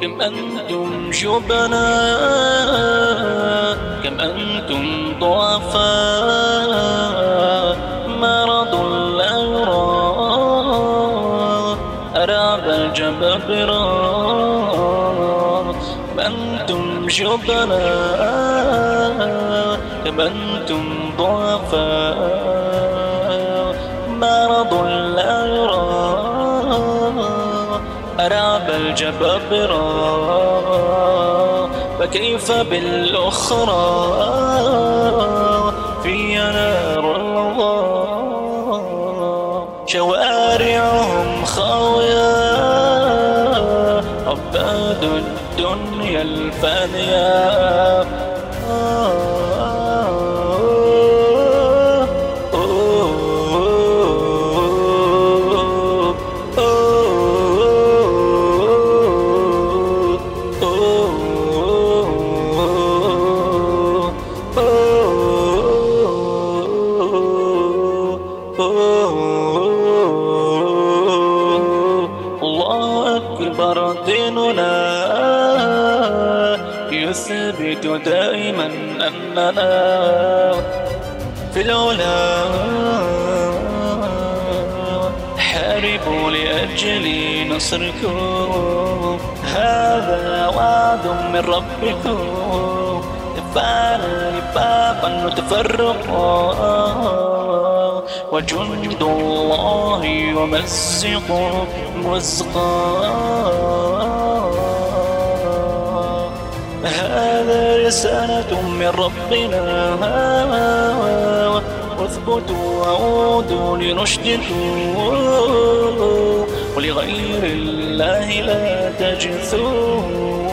كم أنتم جبناء كم أنتم ضعفاء مرض لا يرى أرعب الجبابرة أنتم جبناء كم أنتم ضعفاء أرعب الجبابرة فكيف بالأخرى؟ في نار الله شوارعهم خاوية عباد الدنيا الفانية. ديننا يثبت دائما أننا في العلا. حاربوا لأجل نصركم هذا وعد من ربكم فعل بابا نتفرق وجند الله يمزق مزقا. هذا رسالة من ربنا. واثبتوا وعودوا لرشدكم ولغير الله لا تجثوا.